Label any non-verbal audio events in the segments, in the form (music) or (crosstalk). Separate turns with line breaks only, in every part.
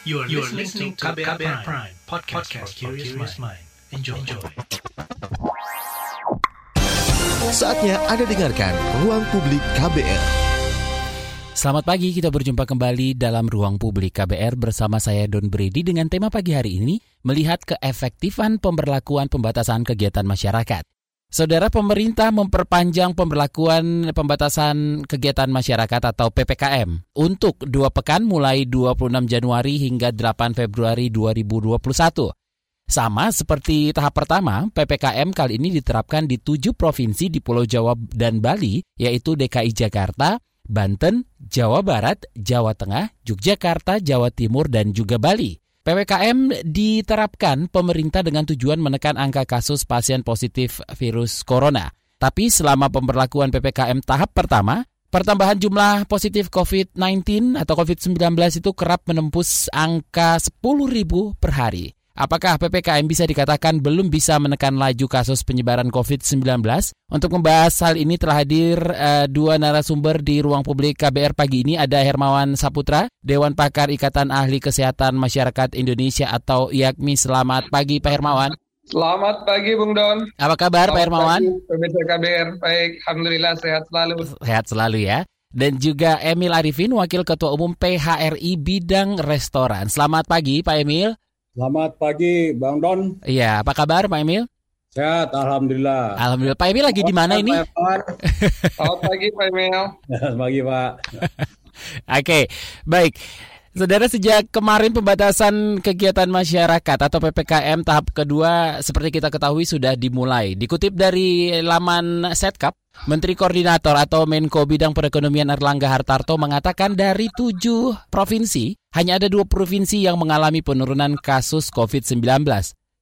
You are, you are listening to KBR, KBR Prime, Prime podcast, podcast for curious mind. Enjoy. Enjoy.
Saatnya Anda dengarkan Ruang Publik KBR.
Selamat pagi, kita berjumpa kembali dalam Ruang Publik KBR bersama saya Don Brady dengan tema pagi hari ini melihat keefektifan pemberlakuan pembatasan kegiatan masyarakat. Saudara pemerintah memperpanjang pemberlakuan pembatasan kegiatan masyarakat atau PPKM untuk dua pekan mulai 26 Januari hingga 8 Februari 2021. Sama seperti tahap pertama, PPKM kali ini diterapkan di tujuh provinsi di Pulau Jawa dan Bali, yaitu DKI Jakarta, Banten, Jawa Barat, Jawa Tengah, Yogyakarta, Jawa Timur, dan juga Bali. PPKM diterapkan pemerintah dengan tujuan menekan angka kasus pasien positif virus corona. Tapi selama pemberlakuan PPKM tahap pertama, pertambahan jumlah positif COVID-19 atau COVID-19 itu kerap menembus angka 10.000 per hari. Apakah PPKM bisa dikatakan belum bisa menekan laju kasus penyebaran COVID-19? Untuk membahas hal ini telah hadir uh, dua narasumber di ruang publik KBR pagi ini. Ada Hermawan Saputra, Dewan Pakar Ikatan Ahli Kesehatan Masyarakat Indonesia atau IAKMI. Selamat pagi Pak Hermawan.
Selamat pagi Bung Don.
Apa kabar Selamat Pak Hermawan?
Pemirsa KBR, baik. Alhamdulillah sehat selalu.
Sehat selalu ya. Dan juga Emil Arifin, Wakil Ketua Umum PHRI Bidang Restoran. Selamat pagi Pak Emil.
Selamat pagi, Bang Don.
Iya, apa kabar Pak Emil?
Sehat, Alhamdulillah.
Alhamdulillah. Pak Emil lagi di mana ini?
Selamat (laughs) pagi, Pak Emil.
Selamat pagi, Pak. (laughs)
Oke, baik. Saudara, sejak kemarin pembatasan kegiatan masyarakat atau PPKM tahap kedua seperti kita ketahui sudah dimulai. Dikutip dari laman Setkap, Menteri Koordinator atau Menko Bidang Perekonomian Erlangga Hartarto mengatakan dari tujuh provinsi, hanya ada dua provinsi yang mengalami penurunan kasus COVID-19,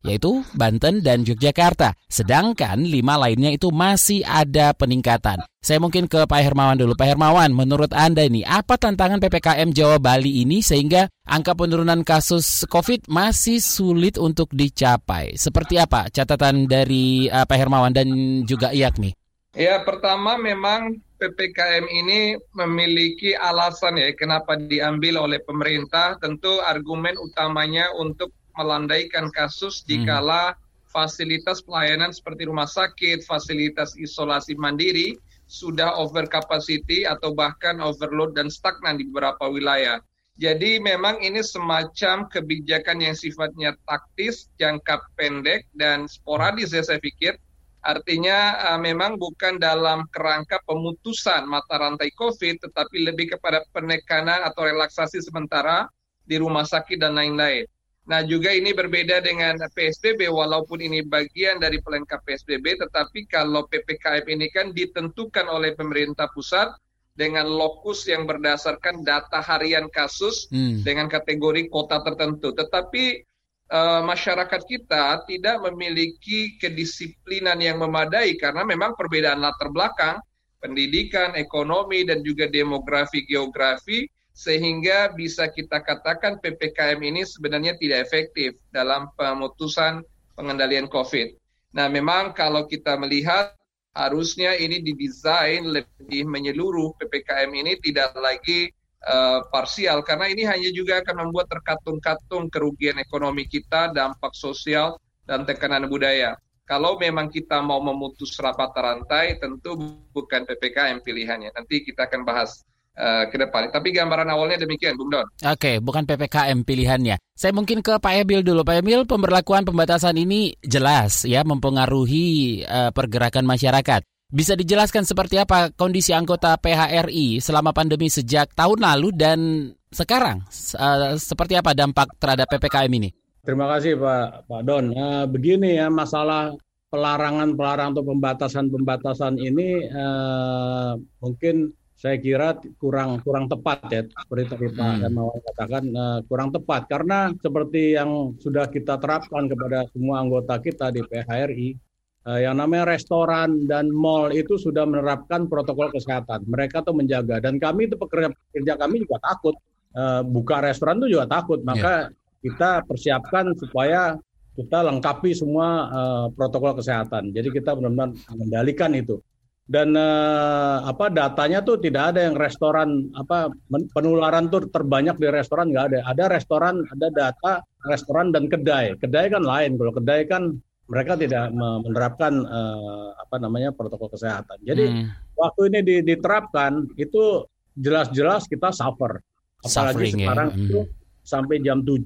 yaitu Banten dan Yogyakarta. Sedangkan lima lainnya itu masih ada peningkatan. Saya mungkin ke Pak Hermawan dulu. Pak Hermawan, menurut Anda ini, apa tantangan PPKM Jawa Bali ini sehingga angka penurunan kasus COVID masih sulit untuk dicapai? Seperti apa catatan dari uh, Pak Hermawan dan juga Iakmi?
Ya, pertama memang PPKM ini memiliki alasan ya kenapa diambil oleh pemerintah. Tentu argumen utamanya untuk melandaikan kasus hmm. dikala fasilitas pelayanan seperti rumah sakit, fasilitas isolasi mandiri sudah over capacity atau bahkan overload dan stagnan di beberapa wilayah. Jadi memang ini semacam kebijakan yang sifatnya taktis, jangka pendek dan sporadis ya saya pikir Artinya uh, memang bukan dalam kerangka pemutusan mata rantai COVID, tetapi lebih kepada penekanan atau relaksasi sementara di rumah sakit dan lain-lain. Nah juga ini berbeda dengan PSBB, walaupun ini bagian dari pelengkap PSBB, tetapi kalau PPKM ini kan ditentukan oleh pemerintah pusat dengan lokus yang berdasarkan data harian kasus hmm. dengan kategori kota tertentu. Tetapi uh, masyarakat kita tidak memiliki kedisiplinan yang memadai karena memang perbedaan latar belakang pendidikan, ekonomi dan juga demografi geografi sehingga bisa kita katakan PPKM ini sebenarnya tidak efektif dalam pemutusan pengendalian COVID. Nah, memang kalau kita melihat harusnya ini didesain lebih menyeluruh PPKM ini tidak lagi uh, parsial karena ini hanya juga akan membuat terkatung-katung kerugian ekonomi kita, dampak sosial dan tekanan budaya. Kalau memang kita mau memutus rapat rantai, tentu bukan PPKM pilihannya. Nanti kita akan bahas uh, ke depan. Tapi gambaran awalnya demikian, Bung Don.
Oke, bukan PPKM pilihannya. Saya mungkin ke Pak Emil dulu. Pak Emil, pemberlakuan pembatasan ini jelas ya mempengaruhi uh, pergerakan masyarakat. Bisa dijelaskan seperti apa kondisi anggota PHRI selama pandemi sejak tahun lalu dan sekarang? Uh, seperti apa dampak terhadap PPKM ini?
Terima kasih Pak Pak Don. Uh, begini ya masalah pelarangan-pelarangan atau pembatasan-pembatasan ini uh, mungkin saya kira kurang kurang tepat ya seperti tadi Pak hmm. katakan uh, kurang tepat karena seperti yang sudah kita terapkan kepada semua anggota kita di PHRI yang namanya restoran dan mall itu sudah menerapkan protokol kesehatan. Mereka tuh menjaga dan kami itu pekerja pekerja kami juga takut uh, buka restoran itu juga takut. Maka yeah. kita persiapkan supaya kita lengkapi semua uh, protokol kesehatan. Jadi kita benar-benar mengendalikan itu. dan eh, apa datanya tuh tidak ada yang restoran apa penularan tuh terbanyak di restoran nggak ada. Ada restoran, ada data restoran dan kedai. Kedai kan lain. Kalau kedai kan mereka tidak menerapkan uh, apa namanya protokol kesehatan. Jadi hmm. waktu ini diterapkan itu jelas-jelas kita suffer. Apalagi Suffering, ya. sekarang ya. itu sampai jam 7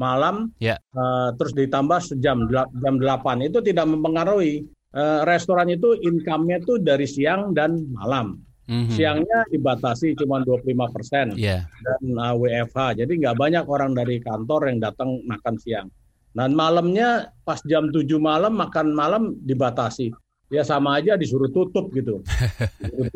malam yeah. Ya. uh, terus ditambah jam jam 8 itu tidak mempengaruhi uh, restoran itu income-nya itu dari siang dan malam. Mm-hmm. Siangnya dibatasi cuma 25 persen yeah. dan uh, WFH. Jadi nggak banyak orang dari kantor yang datang makan siang. Dan malamnya pas jam 7 malam makan malam dibatasi ya sama aja disuruh tutup gitu.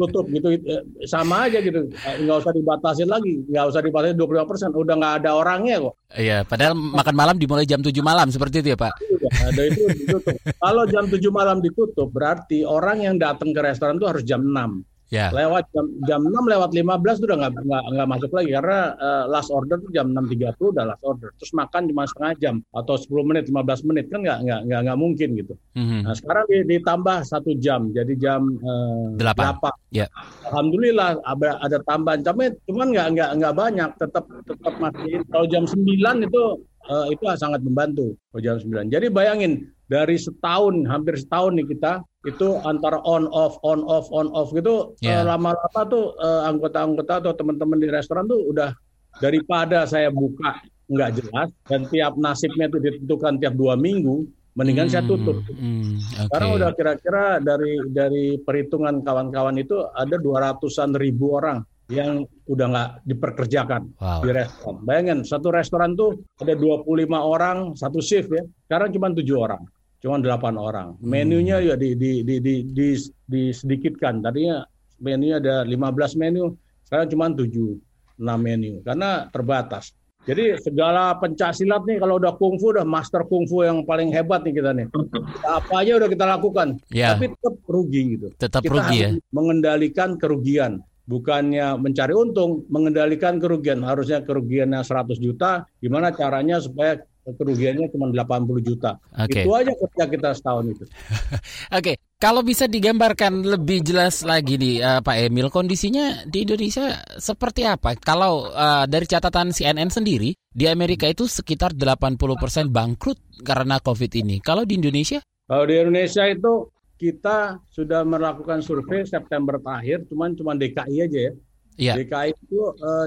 tutup gitu eh, sama aja gitu. Eh, nggak usah dibatasi lagi, nggak usah dibatasi 25 persen. Udah nggak ada orangnya kok.
Iya, padahal makan malam dimulai jam 7 malam seperti itu ya Pak. Iya, ada itu
ditutup. Kalau jam 7 malam ditutup berarti orang yang datang ke restoran itu harus jam 6. Ya. Lewat jam, jam 6 lewat 15 itu udah nggak nggak masuk lagi karena uh, last order tuh jam 6.30 udah last order. Terus makan cuma setengah jam atau 10 menit 15 menit kan nggak nggak nggak nggak mungkin gitu. Mm-hmm. Nah sekarang ditambah satu jam jadi jam uh, 8. 8. Yeah. Alhamdulillah ada, ada tambahan tapi cuman nggak nggak nggak banyak tetap tetap masih kalau jam 9 itu uh, itu sangat membantu kalau jam 9. Jadi bayangin dari setahun hampir setahun nih kita itu antara on off on off on off gitu yeah. uh, lama-lama tuh uh, anggota-anggota atau teman-teman di restoran tuh udah daripada saya buka nggak jelas dan tiap nasibnya itu ditentukan tiap dua minggu mendingan hmm, saya tutup. Hmm, okay. Sekarang udah kira-kira dari dari perhitungan kawan-kawan itu ada dua ratusan ribu orang yang udah nggak diperkerjakan wow. di restoran. Bayangin satu restoran tuh ada 25 orang satu shift ya. Sekarang cuma tujuh orang cuma delapan orang. Menunya hmm. ya di, di, di, di, di, disedikitkan. Tadinya menunya ada 15 menu, sekarang cuma 7, 6 menu karena terbatas. Jadi segala pencak silat nih kalau udah kungfu udah master kungfu yang paling hebat nih kita nih. (laughs) Apa aja udah kita lakukan, ya. tapi tetap rugi gitu.
Tetap
kita
rugi ya.
Mengendalikan kerugian, bukannya mencari untung, mengendalikan kerugian. Harusnya kerugiannya 100 juta, gimana caranya supaya kerugiannya cuma 80 juta. Okay. Itu aja kerja kita setahun itu. (laughs)
Oke, okay. kalau bisa digambarkan lebih jelas lagi nih uh, Pak Emil, kondisinya di Indonesia seperti apa? Kalau uh, dari catatan CNN sendiri, di Amerika itu sekitar 80% bangkrut karena COVID ini. Kalau di Indonesia?
Kalau di Indonesia itu kita sudah melakukan survei September terakhir, cuman cuma DKI aja ya. Yeah. DKI itu uh, itu uh,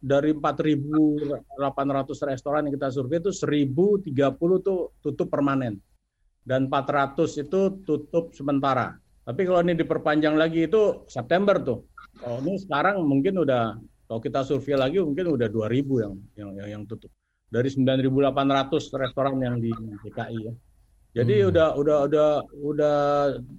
dari 4.800 restoran yang kita survei itu 1.030 tuh tutup permanen dan 400 itu tutup sementara. Tapi kalau ini diperpanjang lagi itu September tuh. Kalau ini sekarang mungkin udah kalau kita survei lagi mungkin udah 2.000 yang yang yang, yang tutup. Dari 9.800 restoran yang di DKI ya. Jadi hmm. udah udah udah udah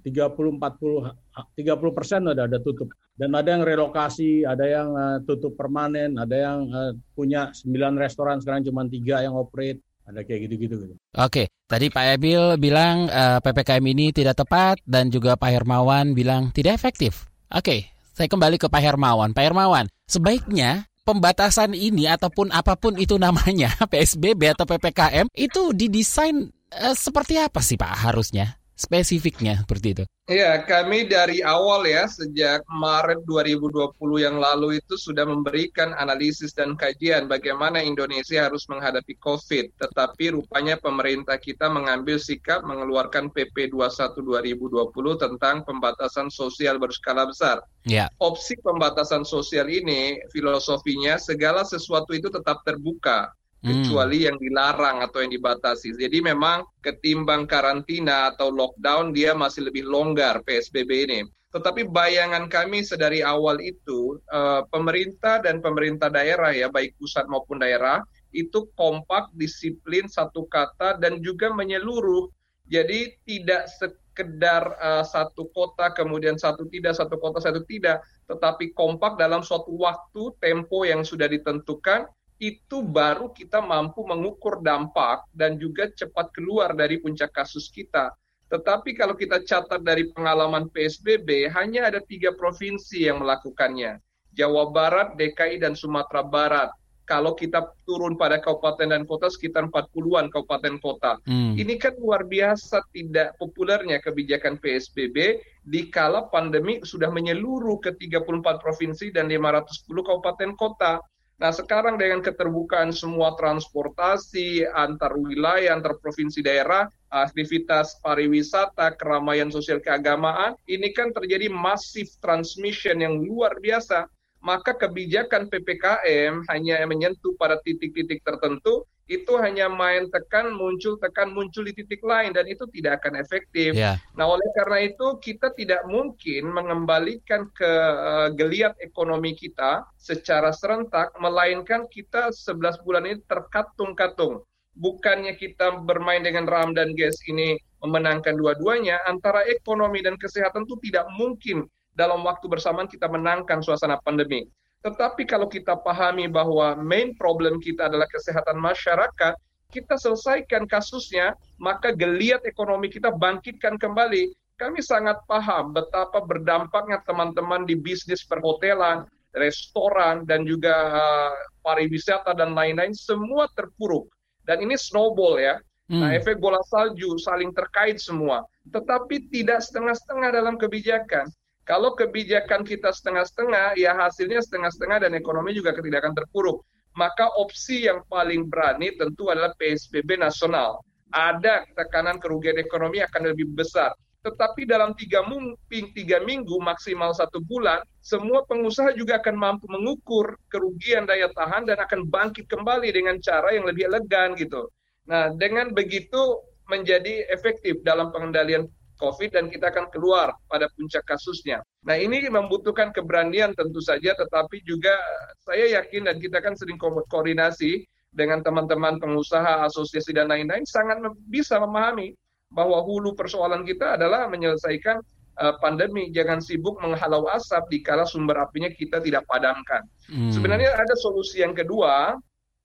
30 40 30 persen udah ada tutup dan ada yang relokasi, ada yang uh, tutup permanen, ada yang uh, punya 9 restoran sekarang cuma tiga yang operate, ada kayak gitu-gitu gitu.
Oke, tadi Pak Ebil bilang uh, eh, PPKM ini tidak tepat dan juga Pak Hermawan bilang tidak efektif. Oke, saya kembali ke Pak Hermawan. Pak Hermawan, sebaiknya pembatasan ini ataupun apa pun itu namanya (laughs) PSBB atau PPKM itu didesain uh, seperti apa sih Pak harusnya? Spesifiknya seperti itu.
Iya, kami dari awal ya, sejak Maret 2020 yang lalu itu sudah memberikan analisis dan kajian bagaimana Indonesia harus menghadapi COVID. Tetapi rupanya pemerintah kita mengambil sikap mengeluarkan PP 21 2020 tentang pembatasan sosial berskala besar. Yeah. Opsi pembatasan sosial ini, filosofinya segala sesuatu itu tetap terbuka kecuali hmm. yang dilarang atau yang dibatasi. Jadi memang ketimbang karantina atau lockdown dia masih lebih longgar PSBB ini. Tetapi bayangan kami sedari awal itu uh, pemerintah dan pemerintah daerah ya baik pusat maupun daerah itu kompak, disiplin satu kata dan juga menyeluruh. Jadi tidak sekedar uh, satu kota kemudian satu tidak, satu kota satu tidak, tetapi kompak dalam suatu waktu tempo yang sudah ditentukan itu baru kita mampu mengukur dampak dan juga cepat keluar dari puncak kasus kita. Tetapi kalau kita catat dari pengalaman PSBB, hanya ada tiga provinsi yang melakukannya. Jawa Barat, DKI, dan Sumatera Barat. kalau kita turun pada kabupaten dan kota sekitar 40-an kabupaten kota. Hmm. Ini kan luar biasa tidak populernya kebijakan PSBB di kala pandemi sudah menyeluruh ke 34 provinsi dan 510 kabupaten kota. Nah, sekarang dengan keterbukaan semua transportasi antar wilayah, antar provinsi daerah, aktivitas pariwisata, keramaian sosial keagamaan, ini kan terjadi masif transmission yang luar biasa. Maka kebijakan PPKM hanya menyentuh pada titik-titik tertentu, itu hanya main tekan muncul tekan muncul di titik lain dan itu tidak akan efektif. Yeah. Nah, oleh karena itu kita tidak mungkin mengembalikan ke uh, geliat ekonomi kita secara serentak melainkan kita 11 bulan ini terkatung-katung. Bukannya kita bermain dengan RAM dan gas ini memenangkan dua-duanya, antara ekonomi dan kesehatan itu tidak mungkin dalam waktu bersamaan kita menangkan suasana pandemi. Tetapi kalau kita pahami bahwa main problem kita adalah kesehatan masyarakat, kita selesaikan kasusnya, maka geliat ekonomi kita bangkitkan kembali. Kami sangat paham betapa berdampaknya teman-teman di bisnis perhotelan, restoran, dan juga uh, pariwisata dan lain-lain, semua terpuruk. Dan ini snowball ya. Nah, hmm. efek bola salju saling terkait semua. Tetapi tidak setengah-setengah dalam kebijakan. Kalau kebijakan kita setengah-setengah, ya hasilnya setengah-setengah dan ekonomi juga tidak akan terpuruk. Maka opsi yang paling berani tentu adalah PSBB nasional. Ada tekanan kerugian ekonomi akan lebih besar. Tetapi dalam tiga, tiga minggu maksimal satu bulan, semua pengusaha juga akan mampu mengukur kerugian daya tahan dan akan bangkit kembali dengan cara yang lebih elegan gitu. Nah, dengan begitu menjadi efektif dalam pengendalian COVID dan kita akan keluar pada puncak kasusnya. Nah ini membutuhkan keberanian tentu saja, tetapi juga saya yakin dan kita kan sering koordinasi dengan teman-teman pengusaha, asosiasi dan lain-lain sangat bisa memahami bahwa hulu persoalan kita adalah menyelesaikan uh, pandemi. Jangan sibuk menghalau asap di kala sumber apinya kita tidak padamkan. Hmm. Sebenarnya ada solusi yang kedua,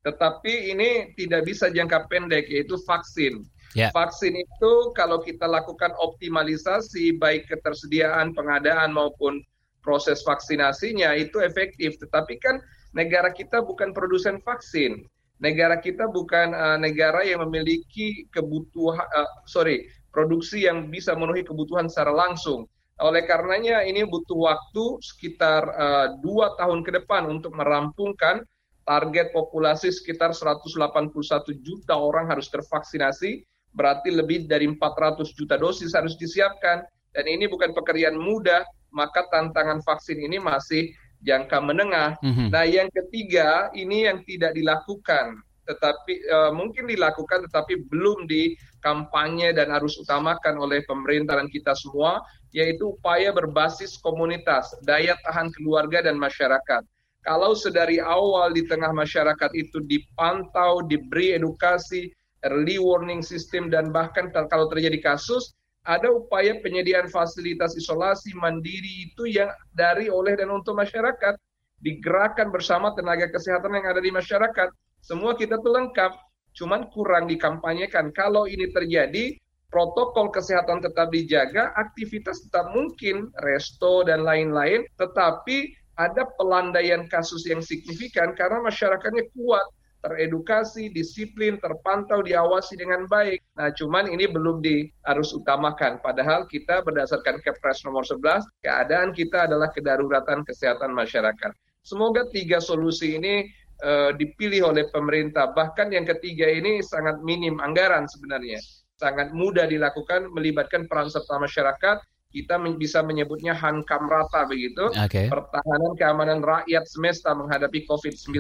tetapi ini tidak bisa jangka pendek yaitu vaksin. Yeah. Vaksin itu kalau kita lakukan optimalisasi baik ketersediaan, pengadaan maupun proses vaksinasinya itu efektif. Tetapi kan negara kita bukan produsen vaksin. Negara kita bukan uh, negara yang memiliki kebutuhan uh, sorry, produksi yang bisa memenuhi kebutuhan secara langsung. Oleh karenanya ini butuh waktu sekitar uh, dua tahun ke depan untuk merampungkan target populasi sekitar 181 juta orang harus tervaksinasi berarti lebih dari 400 juta dosis harus disiapkan. Dan ini bukan pekerjaan mudah, maka tantangan vaksin ini masih jangka menengah. Mm-hmm. Nah, yang ketiga ini yang tidak dilakukan, tetapi uh, mungkin dilakukan, tetapi belum di kampanye dan harus utamakan oleh pemerintah dan kita semua, yaitu upaya berbasis komunitas, daya tahan keluarga dan masyarakat. Kalau sedari awal di tengah masyarakat itu dipantau, diberi edukasi, early warning system dan bahkan kalau terjadi kasus ada upaya penyediaan fasilitas isolasi mandiri itu yang dari oleh dan untuk masyarakat. Digerakkan bersama tenaga kesehatan yang ada di masyarakat. Semua kita tuh lengkap. Cuman kurang dikampanyekan. Kalau ini terjadi protokol kesehatan tetap dijaga aktivitas tetap mungkin resto dan lain-lain. Tetapi ada pelandaian kasus yang signifikan karena masyarakatnya kuat teredukasi, disiplin, terpantau, diawasi dengan baik. Nah, cuman ini belum di harus utamakan. Padahal kita berdasarkan Kepres nomor 11, keadaan kita adalah kedaruratan kesehatan masyarakat. Semoga tiga solusi ini uh, dipilih oleh pemerintah. Bahkan yang ketiga ini sangat minim anggaran sebenarnya. Sangat mudah dilakukan, melibatkan peran serta masyarakat, kita bisa menyebutnya hankam rata begitu, okay. pertahanan keamanan rakyat semesta menghadapi COVID-19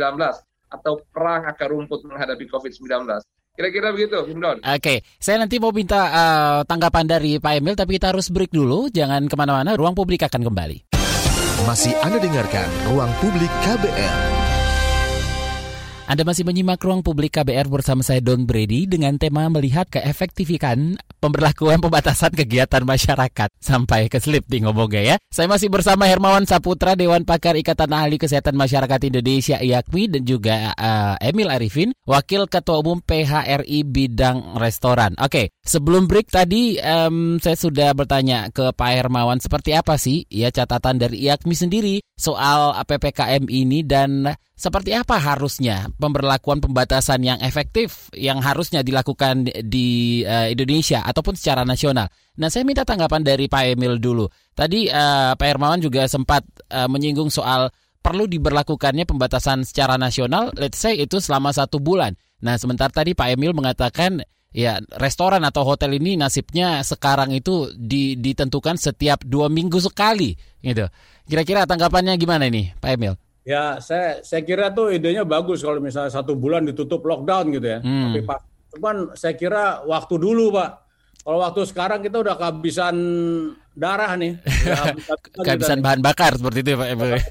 atau perang akar rumput menghadapi COVID-19. Kira-kira begitu, Bung Don.
Oke, okay. saya nanti mau minta uh, tanggapan dari Pak Emil, tapi kita harus break dulu. Jangan ke mana-mana, ruang publik akan kembali.
Masih Anda dengarkan Ruang Publik KBR.
Anda masih menyimak ruang publik KBR bersama saya Don Brady dengan tema melihat keefektifan pemberlakuan pembatasan kegiatan masyarakat. Sampai ke slip di ngomongnya ya. Saya masih bersama Hermawan Saputra, Dewan Pakar Ikatan Ahli Kesehatan Masyarakat Indonesia IAKMI dan juga uh, Emil Arifin, Wakil Ketua Umum PHRI Bidang Restoran. Oke, sebelum break tadi um, saya sudah bertanya ke Pak Hermawan seperti apa sih ya catatan dari IAKMI sendiri soal PPKM ini dan seperti apa harusnya pemberlakuan pembatasan yang efektif yang harusnya dilakukan di uh, Indonesia ataupun secara nasional. Nah, saya minta tanggapan dari Pak Emil dulu. Tadi uh, Pak Hermawan juga sempat uh, menyinggung soal perlu diberlakukannya pembatasan secara nasional, let's say itu selama satu bulan. Nah, sementara tadi Pak Emil mengatakan ya restoran atau hotel ini nasibnya sekarang itu ditentukan setiap dua minggu sekali, gitu. Kira-kira tanggapannya gimana ini, Pak Emil?
Ya, saya saya kira tuh idenya bagus kalau misalnya satu bulan ditutup lockdown gitu ya. Hmm. Tapi Pak, cuman saya kira waktu dulu Pak. Kalau waktu sekarang kita udah kehabisan darah nih. (laughs)
kehabisan bahan bakar seperti itu Pak.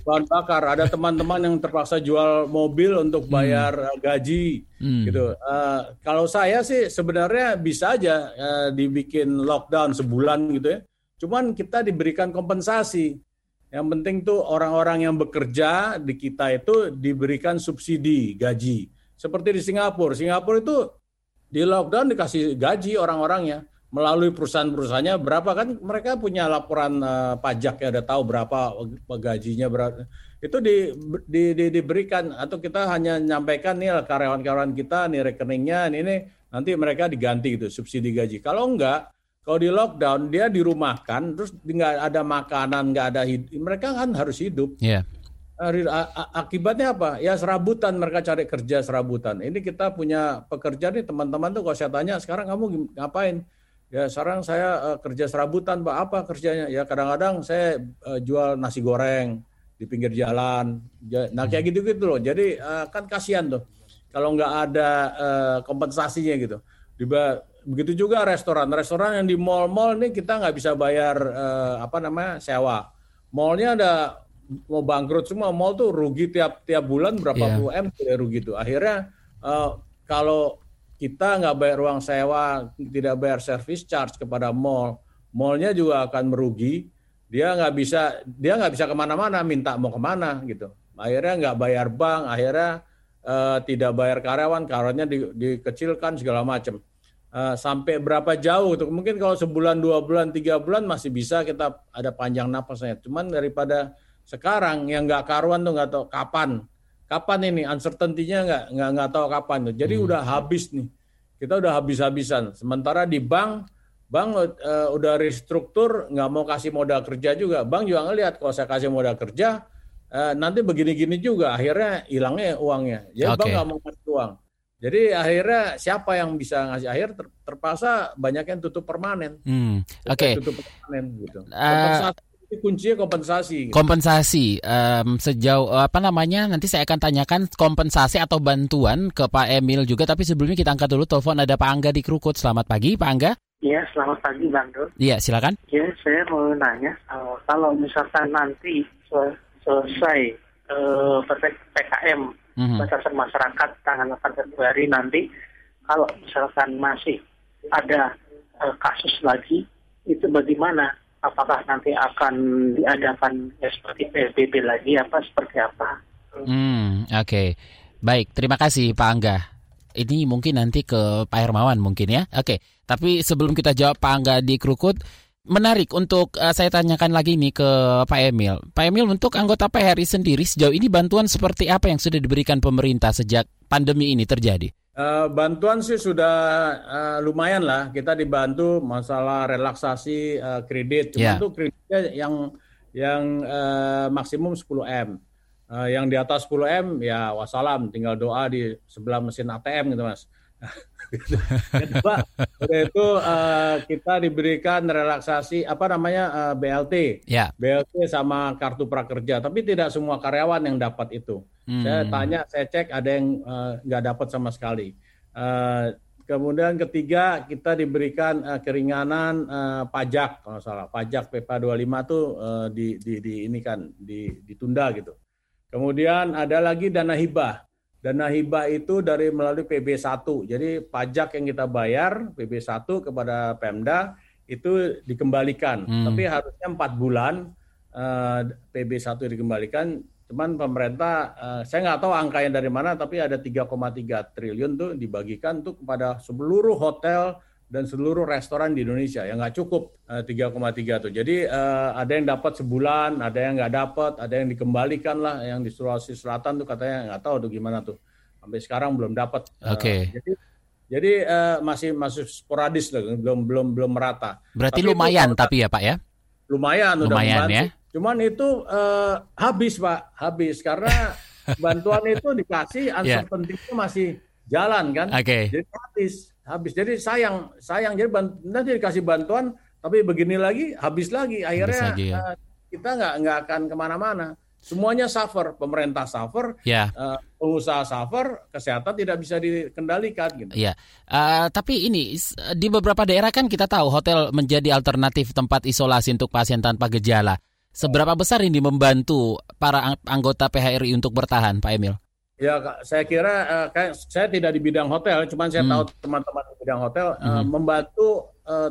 Bahan bakar. Ada teman-teman yang terpaksa jual mobil untuk hmm. bayar hmm. gaji hmm. gitu. Uh, kalau saya sih sebenarnya bisa aja uh, dibikin lockdown sebulan gitu ya. Cuman kita diberikan kompensasi. Yang penting tuh orang-orang yang bekerja di kita itu diberikan subsidi gaji. Seperti di Singapura. Singapura itu di lockdown dikasih gaji orang-orangnya. Melalui perusahaan-perusahaannya berapa kan mereka punya laporan uh, pajak ya udah tahu berapa gajinya berapa. Itu di, di, di, diberikan. Atau kita hanya nyampaikan nih karyawan-karyawan kita nih rekeningnya ini nanti mereka diganti gitu subsidi gaji. Kalau enggak kalau di lockdown dia dirumahkan terus nggak ada makanan, nggak ada hidup, mereka kan harus hidup.
Yeah.
Akibatnya apa? Ya serabutan mereka cari kerja serabutan. Ini kita punya pekerja nih teman-teman tuh kalau saya tanya sekarang kamu ngapain? Ya sekarang saya uh, kerja serabutan, Pak. Apa kerjanya? Ya kadang-kadang saya uh, jual nasi goreng di pinggir jalan. Nah kayak hmm. gitu-gitu loh. Jadi uh, kan kasihan tuh kalau nggak ada uh, kompensasinya gitu. Diba Begitu juga restoran. Restoran yang di mall-mall ini kita nggak bisa bayar eh, apa namanya sewa. Mallnya ada mau bangkrut semua. Mall tuh rugi tiap tiap bulan berapa yeah. puluh m rugi tuh. Akhirnya eh, kalau kita nggak bayar ruang sewa, tidak bayar service charge kepada mall, mallnya juga akan merugi. Dia nggak bisa dia nggak bisa ke mana-mana, minta mau ke mana gitu. Akhirnya nggak bayar bank, akhirnya uh, tidak bayar karyawan, karyawannya di, dikecilkan segala macam. Uh, sampai berapa jauh tuh? Mungkin kalau sebulan dua bulan tiga bulan masih bisa kita ada panjang napasnya. Cuman daripada sekarang yang nggak karuan tuh nggak tahu kapan. Kapan ini? Uncertainty-nya nggak nggak nggak tahu kapan tuh. Jadi hmm. udah habis nih. Kita udah habis-habisan. Sementara di bank bank uh, udah restruktur nggak mau kasih modal kerja juga. Bank juga ngelihat kalau saya kasih modal kerja uh, nanti begini-gini juga akhirnya hilangnya uangnya. Jadi okay. bank nggak mau kasih uang jadi akhirnya siapa yang bisa ngasih akhir ter, terpaksa banyak yang tutup permanen.
Hmm. Oke. Okay.
Tutup permanen gitu. Uh, kuncinya kompensasi.
Gitu. Kompensasi um, sejauh apa namanya? Nanti saya akan tanyakan kompensasi atau bantuan ke Pak Emil juga. Tapi sebelumnya kita angkat dulu telepon ada Pak Angga di Krukut. Selamat pagi, Pak Angga.
Iya, selamat pagi Bang Dur.
Iya, silakan.
Iya, saya mau nanya uh, kalau misalkan nanti selesai uh, PPKM mm-hmm. batasan masyarakat tanggal 8 Februari nanti kalau misalkan masih ada uh, kasus lagi itu bagaimana apakah nanti akan diadakan ya, seperti PSBB lagi apa seperti apa
hmm oke okay. baik terima kasih Pak Angga ini mungkin nanti ke Pak Hermawan mungkin ya oke okay. tapi sebelum kita jawab Pak Angga di Krukut menarik untuk uh, saya tanyakan lagi nih ke Pak Emil. Pak Emil untuk anggota PHRI sendiri sejauh ini bantuan seperti apa yang sudah diberikan pemerintah sejak pandemi ini terjadi?
Uh, bantuan sih sudah uh, lumayan lah. Kita dibantu masalah relaksasi uh, kredit. Cuma yeah. itu kreditnya yang yang uh, maksimum 10 m. Uh, yang di atas 10 m ya wassalam, tinggal doa di sebelah mesin ATM gitu mas. Kedua, itu uh, kita diberikan relaksasi apa namanya uh, eh, BLT,
yeah.
BLT sama kartu prakerja, tapi tidak semua karyawan yang dapat itu. Hmm. Saya tanya, saya cek ada yang eh, nggak uh, dapat sama sekali. Uh, kemudian ketiga kita diberikan uh, keringanan uh, pajak kalau salah, pajak PPA 25 tuh uh, di, di, di ini kan di, ditunda gitu. Kemudian ada lagi dana hibah. Dana hibah itu dari melalui PB1. Jadi pajak yang kita bayar PB1 kepada Pemda itu dikembalikan. Hmm. Tapi harusnya empat bulan uh, eh, PB1 dikembalikan. Cuman pemerintah, uh, saya nggak tahu angkanya dari mana, tapi ada 3,3 triliun tuh dibagikan tuh kepada seluruh hotel dan seluruh restoran di Indonesia yang nggak cukup uh, 3,3 tuh. Jadi uh, ada yang dapat sebulan, ada yang nggak dapat, ada yang dikembalikan lah, yang di Sulawesi Selatan tuh katanya nggak tahu tuh gimana tuh. Sampai sekarang belum dapat.
Oke. Okay.
Uh, jadi jadi uh, masih masih sporadis lah, belum belum belum merata.
Berarti tapi lumayan itu, tapi ya Pak ya?
Lumayan,
lumayan udah ya.
Cuman itu uh, habis Pak, habis karena (laughs) bantuan itu dikasih, ansur yeah. pentingnya masih jalan kan.
Oke. Okay.
Jadi habis habis. Jadi sayang, sayang. Jadi nanti dikasih bantuan, tapi begini lagi, habis lagi. Akhirnya lagi, ya. uh, kita nggak nggak akan ke mana-mana. Semuanya suffer, pemerintah suffer,
ya.
uh, pengusaha suffer, kesehatan tidak bisa dikendalikan. Gitu.
Ya, uh, tapi ini di beberapa daerah kan kita tahu hotel menjadi alternatif tempat isolasi untuk pasien tanpa gejala. Seberapa besar ini membantu para anggota PHRI untuk bertahan, Pak Emil?
Ya, saya kira uh, kayak saya tidak di bidang hotel, cuman saya hmm. tahu teman-teman di bidang hotel hmm. uh, membantu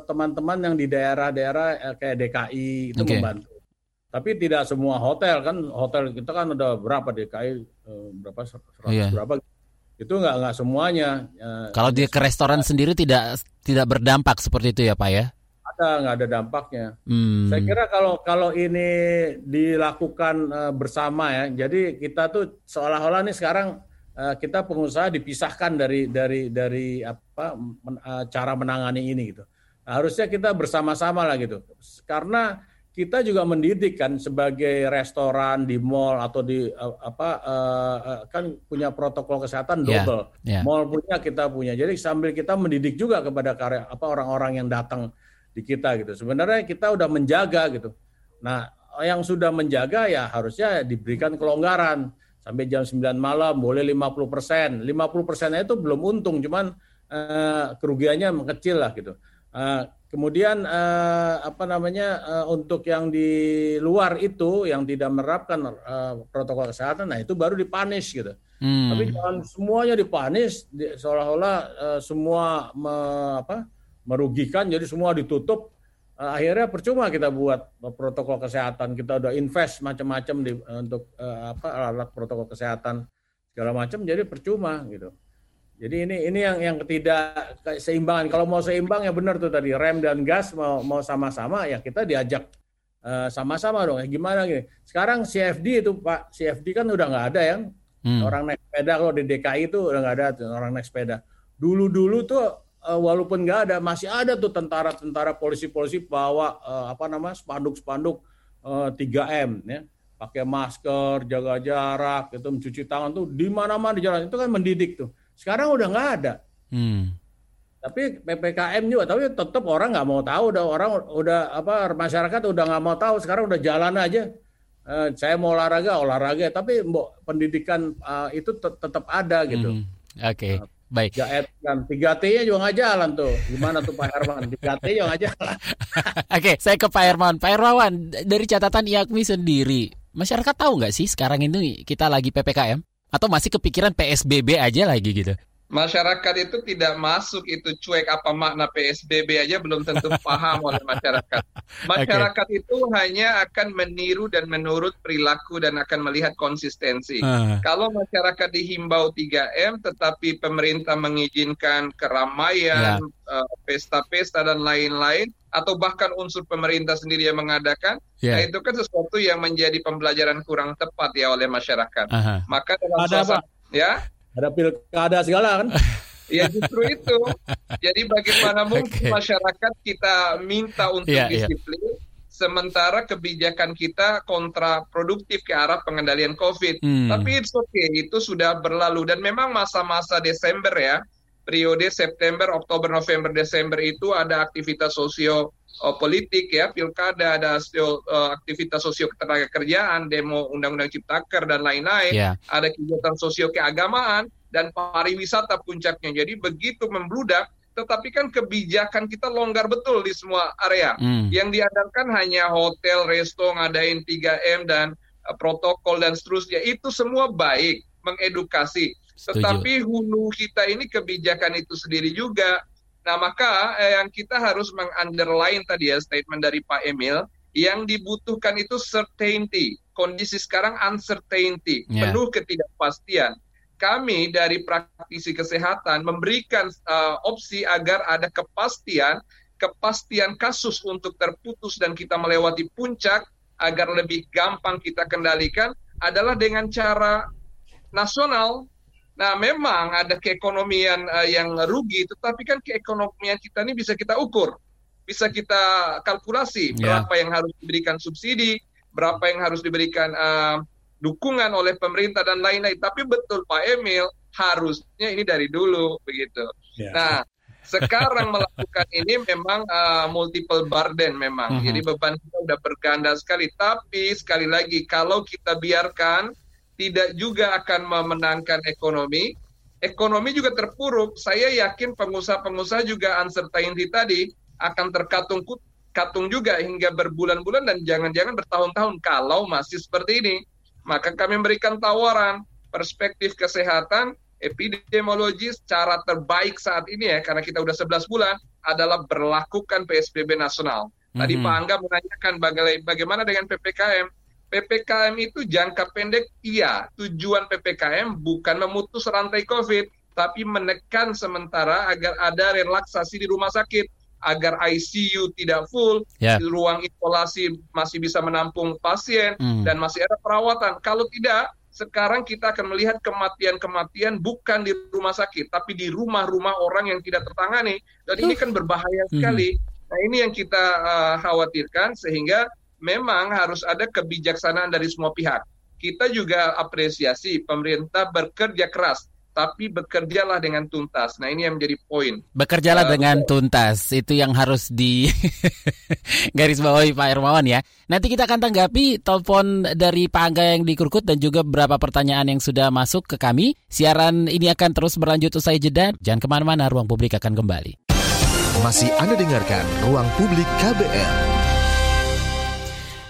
teman-teman uh, yang di daerah-daerah uh, kayak DKI itu okay. membantu. Tapi tidak semua hotel kan, hotel kita kan ada berapa DKI uh, berapa seratus yeah. berapa itu nggak nggak semuanya.
Uh, Kalau dia ke restoran sendiri tidak tidak berdampak seperti itu ya Pak ya?
Ada nggak ada dampaknya. Hmm. Saya kira kalau kalau ini dilakukan uh, bersama ya, jadi kita tuh seolah-olah nih sekarang uh, kita pengusaha dipisahkan dari dari dari apa men, uh, cara menangani ini gitu. Nah, harusnya kita bersama-sama lah gitu, karena kita juga mendidik kan sebagai restoran di mall atau di uh, apa uh, uh, kan punya protokol kesehatan iya, double. Yeah, yeah. Mall punya kita punya. Jadi sambil kita mendidik juga kepada karya apa orang-orang yang datang di kita gitu. Sebenarnya kita udah menjaga gitu. Nah, yang sudah menjaga ya harusnya diberikan kelonggaran sampai jam 9 malam boleh 50 persen. 50 persennya itu belum untung, cuman uh, kerugiannya kecil lah gitu. Uh, kemudian uh, apa namanya uh, untuk yang di luar itu yang tidak menerapkan uh, protokol kesehatan, nah itu baru dipanis gitu. Hmm. Tapi jangan semuanya dipanis, di, seolah-olah uh, semua me, apa merugikan jadi semua ditutup. Uh, akhirnya percuma kita buat protokol kesehatan. Kita udah invest macam-macam di untuk uh, apa alat protokol kesehatan segala macam jadi percuma gitu. Jadi ini ini yang yang tidak seimbangan. Kalau mau seimbang ya benar tuh tadi rem dan gas mau mau sama-sama ya kita diajak uh, sama-sama dong. Ya gimana gini? Sekarang CFD itu Pak CFD kan udah nggak ada yang hmm. orang naik sepeda kalau di DKI itu udah nggak ada tuh, orang naik sepeda. Dulu-dulu tuh uh, walaupun nggak ada masih ada tuh tentara-tentara polisi-polisi bawa uh, apa nama spanduk-spanduk uh, 3M ya. Pakai masker jaga jarak itu mencuci tangan tuh di mana-mana di jalan. Itu kan mendidik tuh. Sekarang udah nggak ada. Hmm. tapi ppkm juga tapi tetap orang nggak mau tahu. Udah orang udah apa masyarakat udah nggak mau tahu. Sekarang udah jalan aja. Uh, saya mau olahraga olahraga. Tapi pendidikan uh, itu tetap ada gitu.
Hmm. oke. Okay. uh, Baik.
Ya, kan tiga T-nya juga nggak jalan tuh. Gimana tuh Pak Herman? Tiga T juga nggak jalan. (laughs)
Oke, saya ke Pak Herman. Pak Hermawan, dari catatan IAKMI sendiri, masyarakat tahu nggak sih sekarang ini kita lagi PPKM? Atau masih kepikiran PSBB aja lagi gitu?
Masyarakat itu tidak masuk itu cuek apa makna PSBB aja belum tentu (laughs) paham oleh masyarakat. Masyarakat okay. itu hanya akan meniru dan menurut perilaku dan akan melihat konsistensi. Uh. Kalau masyarakat dihimbau 3M tetapi pemerintah mengizinkan keramaian, yeah. uh, pesta-pesta dan lain-lain atau bahkan unsur pemerintah sendiri yang mengadakan, yeah. nah itu kan sesuatu yang menjadi pembelajaran kurang tepat ya oleh masyarakat. Uh -huh. Maka dalam Ada suasana, ya
ada pilkada segala kan. (laughs)
Ya justru itu. Jadi bagaimana (laughs) mungkin okay. masyarakat kita minta untuk yeah, iya. disiplin, yeah. sementara kebijakan kita kontraproduktif ke arah pengendalian COVID. Hmm. Tapi it's okay, itu sudah berlalu dan memang masa-masa Desember ya, periode September, Oktober, November, Desember itu ada aktivitas sosio uh, politik ya, pilkada, ada uh, aktivitas sosio ketenaga kerjaan, demo undang-undang ciptaker dan lain-lain, yeah. ada kegiatan sosio keagamaan dan pariwisata puncaknya. Jadi begitu membludak, tetapi kan kebijakan kita longgar betul di semua area. Mm. Yang diandalkan hanya hotel, resto, ngadain 3M dan uh, protokol dan seterusnya. Itu semua baik, mengedukasi. Setuju. Tetapi hulu kita ini kebijakan itu sendiri juga Nah, maka eh, yang kita harus mengunderline tadi ya statement dari Pak Emil, yang dibutuhkan itu certainty. Kondisi sekarang uncertainty, yeah. penuh ketidakpastian. kami dari praktisi kesehatan memberikan uh, opsi agar ada kepastian kepastian kasus untuk terputus dan kita melewati puncak agar lebih gampang kita kendalikan adalah dengan cara nasional. Nah, memang ada keekonomian uh, yang rugi, tetapi kan keekonomian kita ini bisa kita ukur, bisa kita kalkulasi yeah. berapa yang harus diberikan subsidi, berapa yang harus diberikan uh, dukungan oleh pemerintah dan lain-lain. Tapi betul Pak Emil, harusnya ini dari dulu begitu. Yeah. Nah, sekarang melakukan ini memang uh, multiple burden memang. Mm -hmm. Jadi beban kita sudah berganda sekali. Tapi sekali lagi kalau kita biarkan tidak juga akan memenangkan ekonomi. Ekonomi juga terpuruk. Saya yakin pengusaha-pengusaha juga uncertainty tadi akan terkatung katung juga hingga berbulan-bulan dan jangan-jangan bertahun-tahun kalau masih seperti ini. Maka kami memberikan tawaran perspektif kesehatan epidemiologi cara terbaik saat ini ya karena kita udah 11 bulan adalah berlakukan PSBB nasional. Tadi mm -hmm. Pak Angga menanyakan bagaimana dengan PPKM. PPKM itu jangka pendek iya, tujuan PPKM bukan memutus rantai Covid, tapi menekan sementara agar ada relaksasi di rumah sakit, agar ICU tidak full, yeah. ruang isolasi masih bisa menampung pasien mm. dan masih ada perawatan. Kalau tidak, sekarang kita akan melihat kematian-kematian bukan di rumah sakit, tapi di rumah-rumah orang yang tidak tertangani. Dan ini kan berbahaya hmm. sekali. Nah ini yang kita uh, khawatirkan sehingga memang harus ada kebijaksanaan dari semua pihak. Kita juga apresiasi pemerintah bekerja keras tapi bekerjalah dengan tuntas. Nah, ini yang menjadi poin.
Bekerjalah uh, dengan tuntas. Itu yang harus di (laughs) garis bawahi Pak Hermawan ya. Nanti kita akan tanggapi telepon dari Pak Angga yang di Kurkut dan juga beberapa pertanyaan yang sudah masuk ke kami. Siaran ini akan terus berlanjut usai jeda. Jangan ke mana-mana, Ruang Publik akan kembali.
Masih Anda dengarkan Ruang Publik KBR.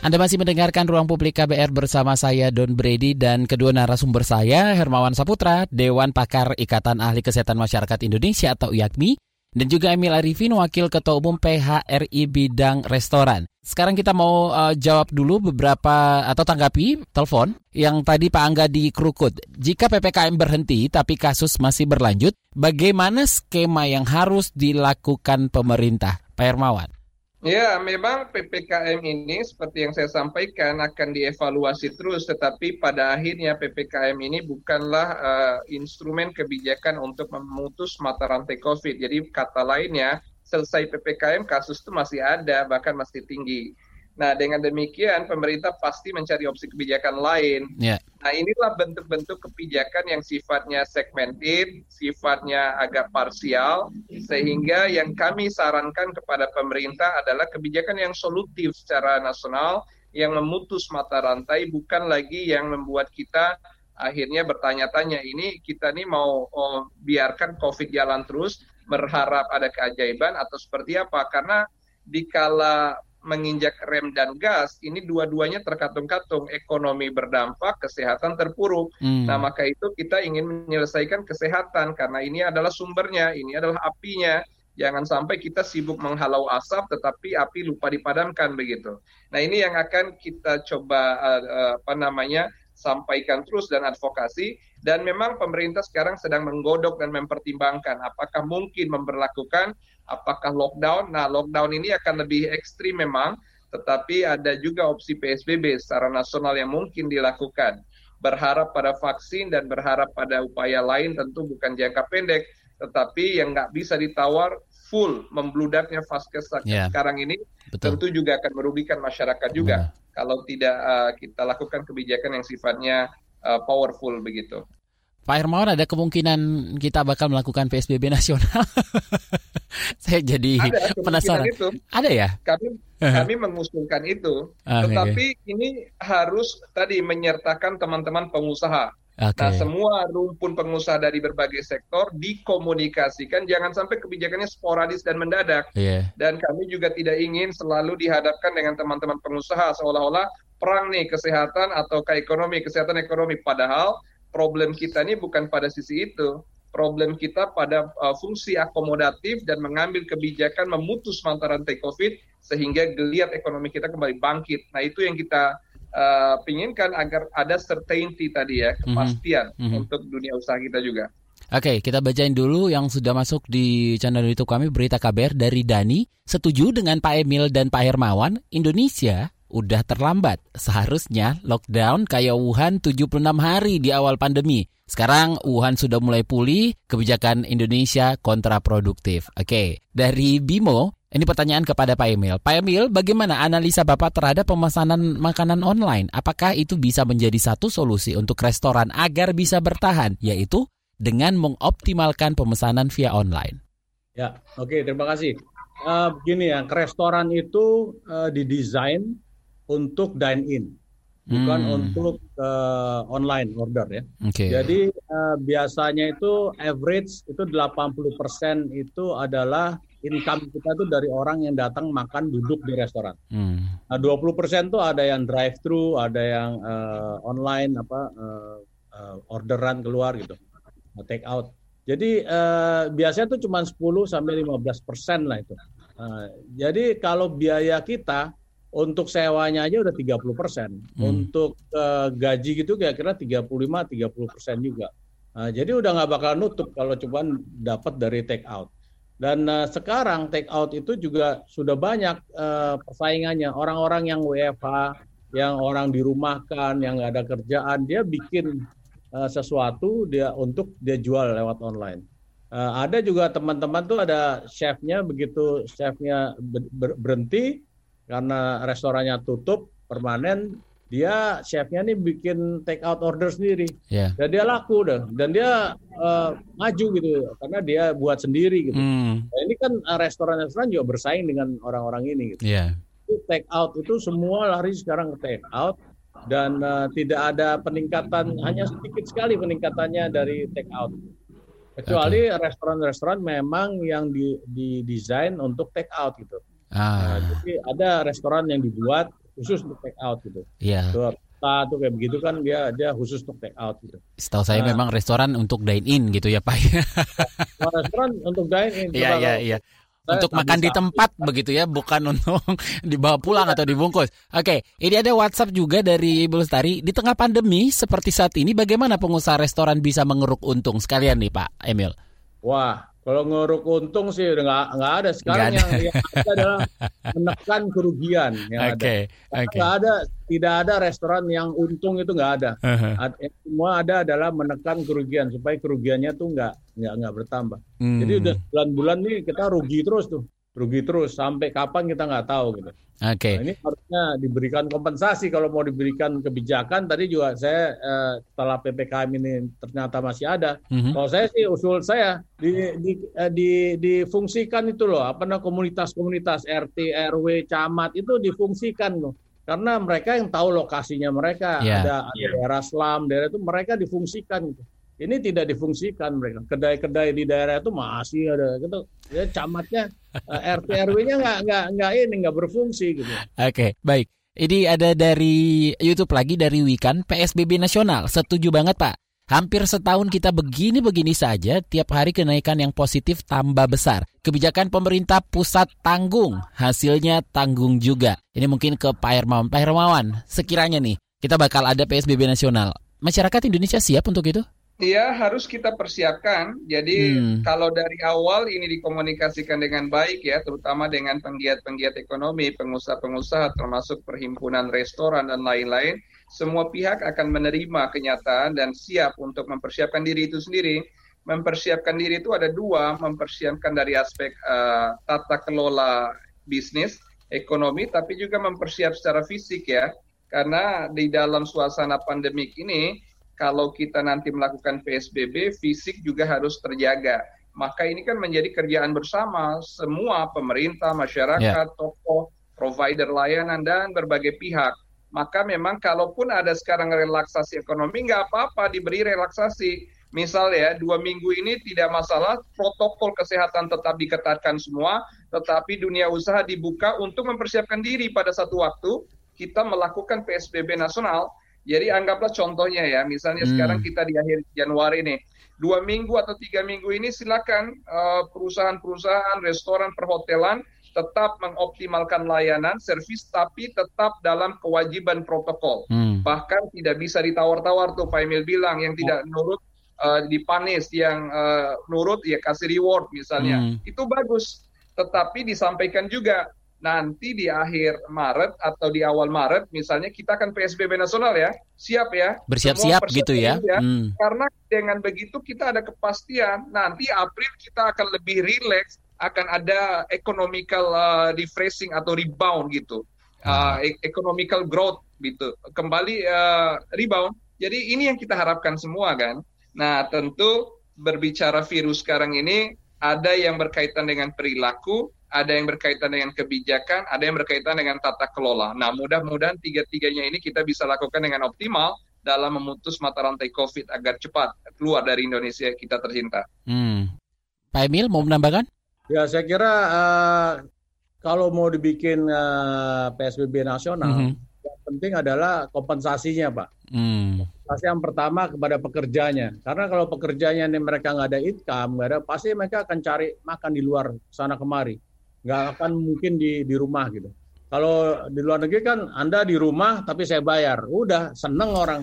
Anda masih mendengarkan Ruang Publik KBR bersama saya Don Brady dan kedua narasumber saya Hermawan Saputra, Dewan Pakar Ikatan Ahli Kesehatan Masyarakat Indonesia atau IAKMI, dan juga Emil Arifin, Wakil Ketua Umum PHRI Bidang Restoran. Sekarang kita mau uh, jawab dulu beberapa atau tanggapi telepon yang tadi Pak Angga di Krukut. Jika PPKM berhenti tapi kasus masih berlanjut, bagaimana skema yang harus dilakukan pemerintah? Pak Hermawan.
Ya, memang PPKM ini seperti yang saya sampaikan akan dievaluasi terus, tetapi pada akhirnya PPKM ini bukanlah uh, instrumen kebijakan untuk memutus mata rantai COVID. Jadi kata lainnya, selesai PPKM kasus itu masih ada, bahkan masih tinggi. Nah, dengan demikian pemerintah pasti mencari opsi kebijakan lain. Yeah. Nah, inilah bentuk-bentuk kebijakan yang sifatnya segmented, sifatnya agak parsial, sehingga yang kami sarankan kepada pemerintah adalah kebijakan yang solutif secara nasional, yang memutus mata rantai, bukan lagi yang membuat kita akhirnya bertanya-tanya, ini kita nih mau oh, biarkan COVID jalan terus, berharap ada keajaiban atau seperti apa? Karena dikala menginjak rem dan gas, ini dua-duanya terkatung-katung. Ekonomi berdampak, kesehatan terpuruk. Hmm. Nah, maka itu kita ingin menyelesaikan kesehatan karena ini adalah sumbernya, ini adalah apinya. Jangan sampai kita sibuk menghalau asap, tetapi api lupa dipadamkan begitu. Nah, ini yang akan kita coba uh, apa namanya sampaikan terus dan advokasi. Dan memang pemerintah sekarang sedang menggodok dan mempertimbangkan apakah mungkin memperlakukan apakah lockdown. Nah, lockdown ini akan lebih ekstrim memang, tetapi ada juga opsi PSBB secara nasional yang mungkin dilakukan. Berharap pada vaksin dan berharap pada upaya lain tentu bukan jangka pendek, tetapi yang nggak bisa ditawar full membludaknya vaskes yeah. sekarang ini Betul. tentu juga akan merugikan masyarakat juga yeah. Kalau tidak uh, kita lakukan kebijakan yang sifatnya uh, powerful begitu.
Pak Hermawan ada kemungkinan kita bakal melakukan PSBB nasional. (laughs) Saya jadi ada, penasaran. Itu. Ada ya?
Kami kami mengusulkan itu, ah, tetapi okay. ini harus tadi menyertakan teman-teman pengusaha. Okay. Nah, semua rumpun pengusaha dari berbagai sektor dikomunikasikan, jangan sampai kebijakannya sporadis dan mendadak. Yeah. Dan kami juga tidak ingin selalu dihadapkan dengan teman-teman pengusaha seolah-olah perang nih kesehatan atau ke ekonomi, kesehatan ekonomi. Padahal problem kita ini bukan pada sisi itu. Problem kita pada uh, fungsi akomodatif dan mengambil kebijakan memutus mata rantai COVID sehingga geliat ekonomi kita kembali bangkit. Nah itu yang kita uh, pinginkan agar ada certainty tadi ya, mhm. kepastian mm -hmm. untuk dunia usaha kita juga.
Oke, kita bacain dulu yang sudah masuk di channel YouTube kami Berita KBR dari Dani. Setuju dengan Pak Emil dan Pak Hermawan, Indonesia udah terlambat. Seharusnya lockdown kayak Wuhan 76 hari di awal pandemi. Sekarang Wuhan sudah mulai pulih, kebijakan Indonesia kontraproduktif. Oke, dari Bimo, ini pertanyaan kepada Pak Emil. Pak Emil, bagaimana analisa Bapak terhadap pemesanan makanan online? Apakah itu bisa menjadi satu solusi untuk restoran agar bisa bertahan, yaitu dengan mengoptimalkan pemesanan via online?
Ya, oke, okay, terima kasih. Uh, begini ya, restoran itu uh, didesain untuk dine in, bukan hmm. untuk uh, online order ya. Okay. Jadi uh, biasanya itu average itu 80% itu adalah income kita itu dari orang yang datang makan duduk di restoran. Hmm. Nah, 20% tuh ada yang drive thru, ada yang uh, online apa uh, uh, orderan keluar gitu. take out. Jadi uh, biasanya tuh cuma 10 sampai 15 persen lah itu. Uh, jadi kalau biaya kita untuk sewanya aja udah 30 persen, hmm. untuk uh, gaji gitu kira-kira 35 30 persen juga. Uh, jadi udah nggak bakal nutup kalau cuma dapat dari take out. Dan uh, sekarang take out itu juga sudah banyak uh, persaingannya. Orang-orang yang WFH, yang orang dirumahkan, yang nggak ada kerjaan, dia bikin uh, sesuatu dia untuk dia jual lewat online. Uh, ada juga teman-teman tuh ada chefnya begitu chefnya ber berhenti karena restorannya tutup permanen dia chefnya nih bikin take out order sendiri yeah. dan dia laku deh dan dia uh, maju gitu karena dia buat sendiri gitu mm. nah, ini kan uh, restoran-restoran juga bersaing dengan orang-orang ini gitu yeah. take out itu semua lari sekarang ke take out dan uh, tidak ada peningkatan hanya sedikit sekali peningkatannya dari take out kecuali restoran-restoran okay. memang yang di, didesain untuk take out gitu ah. nah, jadi ada restoran yang dibuat khusus untuk take out gitu.
Iya. Yeah.
tuh kayak begitu kan dia dia khusus untuk take out gitu.
Setahu saya nah, memang restoran untuk dine in gitu ya Pak. (laughs)
restoran untuk dine in.
Iya iya iya. Untuk makan di tempat begitu ya, bukan untuk (laughs) dibawa pulang atau dibungkus. Oke, ini ada WhatsApp juga dari Ibu Lestari. Di tengah pandemi seperti saat ini, bagaimana pengusaha restoran bisa mengeruk untung sekalian nih Pak Emil?
Wah, kalau ngeruk untung sih udah nggak nggak ada. Sekarang ada. Yang, yang ada adalah menekan kerugian yang okay, ada. Okay. ada, tidak ada restoran yang untung itu nggak ada. Uh-huh. Semua ada adalah menekan kerugian supaya kerugiannya tuh nggak nggak nggak bertambah. Hmm. Jadi udah bulan-bulan nih kita rugi terus tuh rugi terus sampai kapan kita nggak tahu gitu.
Oke. Okay.
Nah, ini harusnya diberikan kompensasi kalau mau diberikan kebijakan. Tadi juga saya eh, setelah ppkm ini ternyata masih ada. Mm-hmm. Kalau saya sih usul saya di, di, eh, di, difungsikan itu loh apa namanya komunitas-komunitas RT, RW, camat itu difungsikan loh. Karena mereka yang tahu lokasinya mereka yeah. ada, ada yeah. daerah selam, daerah itu mereka difungsikan gitu ini tidak difungsikan mereka. Kedai-kedai di daerah itu masih ada gitu. Ya camatnya eh, RT RW-nya nggak nggak nggak ini nggak berfungsi gitu.
Oke, okay, baik. Ini ada dari YouTube lagi dari Wikan PSBB nasional. Setuju banget Pak. Hampir setahun kita begini-begini saja, tiap hari kenaikan yang positif tambah besar. Kebijakan pemerintah pusat tanggung, hasilnya tanggung juga. Ini mungkin ke Pak Hermawan. Pak Hermawan, sekiranya nih, kita bakal ada PSBB nasional. Masyarakat Indonesia siap untuk itu?
Iya, harus kita persiapkan. Jadi hmm. kalau dari awal ini dikomunikasikan dengan baik ya, terutama dengan penggiat-penggiat ekonomi, pengusaha-pengusaha termasuk perhimpunan restoran dan lain-lain, semua pihak akan menerima kenyataan dan siap untuk mempersiapkan diri itu sendiri. Mempersiapkan diri itu ada dua, mempersiapkan dari aspek uh, tata kelola bisnis, ekonomi, tapi juga mempersiap secara fisik ya. Karena di dalam suasana pandemik ini kalau kita nanti melakukan PSBB, fisik juga harus terjaga. Maka ini kan menjadi kerjaan bersama semua pemerintah, masyarakat, yeah. toko, provider layanan dan berbagai pihak. Maka memang kalaupun ada sekarang relaksasi ekonomi, nggak apa-apa diberi relaksasi. Misal ya, dua minggu ini tidak masalah, protokol kesehatan tetap diketatkan semua, tetapi dunia usaha dibuka untuk mempersiapkan diri pada satu waktu kita melakukan PSBB nasional jadi anggaplah contohnya ya, misalnya hmm. sekarang kita di akhir Januari nih, dua minggu atau tiga minggu ini silakan uh, perusahaan-perusahaan, restoran, perhotelan tetap mengoptimalkan layanan servis tapi tetap dalam kewajiban protokol. Hmm. Bahkan tidak bisa ditawar-tawar tuh Pak Emil bilang yang tidak nurut uh, dipanis, yang uh, nurut ya kasih reward misalnya. Hmm. Itu bagus. Tetapi disampaikan juga nanti di akhir Maret atau di awal Maret misalnya kita akan PSBB nasional ya. Siap ya.
Bersiap-siap gitu ya. ya.
Hmm. Karena dengan begitu kita ada kepastian nanti April kita akan lebih rileks akan ada economical uh, refreshing atau rebound gitu, uh, economical growth gitu, kembali uh, rebound. Jadi ini yang kita harapkan semua kan. Nah tentu berbicara virus sekarang ini ada yang berkaitan dengan perilaku, ada yang berkaitan dengan kebijakan, ada yang berkaitan dengan tata kelola. Nah mudah-mudahan tiga-tiganya ini kita bisa lakukan dengan optimal dalam memutus mata rantai COVID agar cepat keluar dari Indonesia kita tercinta.
Hmm. Pak Emil mau menambahkan?
Ya, saya kira uh, kalau mau dibikin uh, eh, PSBB nasional, mm -hmm. yang penting adalah kompensasinya, Pak. Mm. Kompensasi yang pertama kepada pekerjanya, karena kalau pekerjanya ini mereka nggak ada income, nggak ada, pasti mereka akan cari makan di luar sana kemari, nggak akan mungkin di di rumah gitu. Kalau di luar negeri kan Anda di rumah tapi saya bayar, udah seneng orang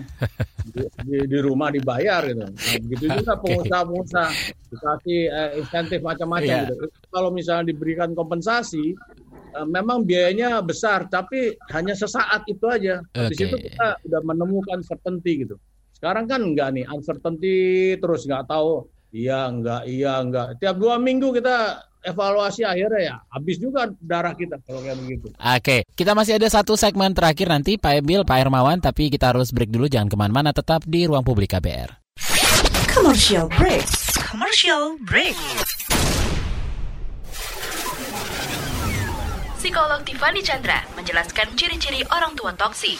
di, di, di rumah dibayar gitu. Nah, begitu juga (laughs) pengusaha-pengusaha dikasih eh, insentif macam-macam yeah. gitu. Kalau misalnya diberikan kompensasi, eh, memang biayanya besar tapi hanya sesaat itu aja. Okay. Di situ kita sudah menemukan certainty gitu. Sekarang kan enggak nih uncertainty terus nggak tahu iya enggak iya enggak. Tiap dua minggu kita evaluasi akhirnya ya habis juga darah kita kalau kayak begitu.
Oke, kita masih ada satu segmen terakhir nanti Pak Emil, Pak Hermawan, tapi kita harus break dulu jangan ke mana-mana, tetap di ruang publik KBR. Commercial break. Commercial break.
Psikolog Tiffany Chandra menjelaskan ciri-ciri orang tua toksik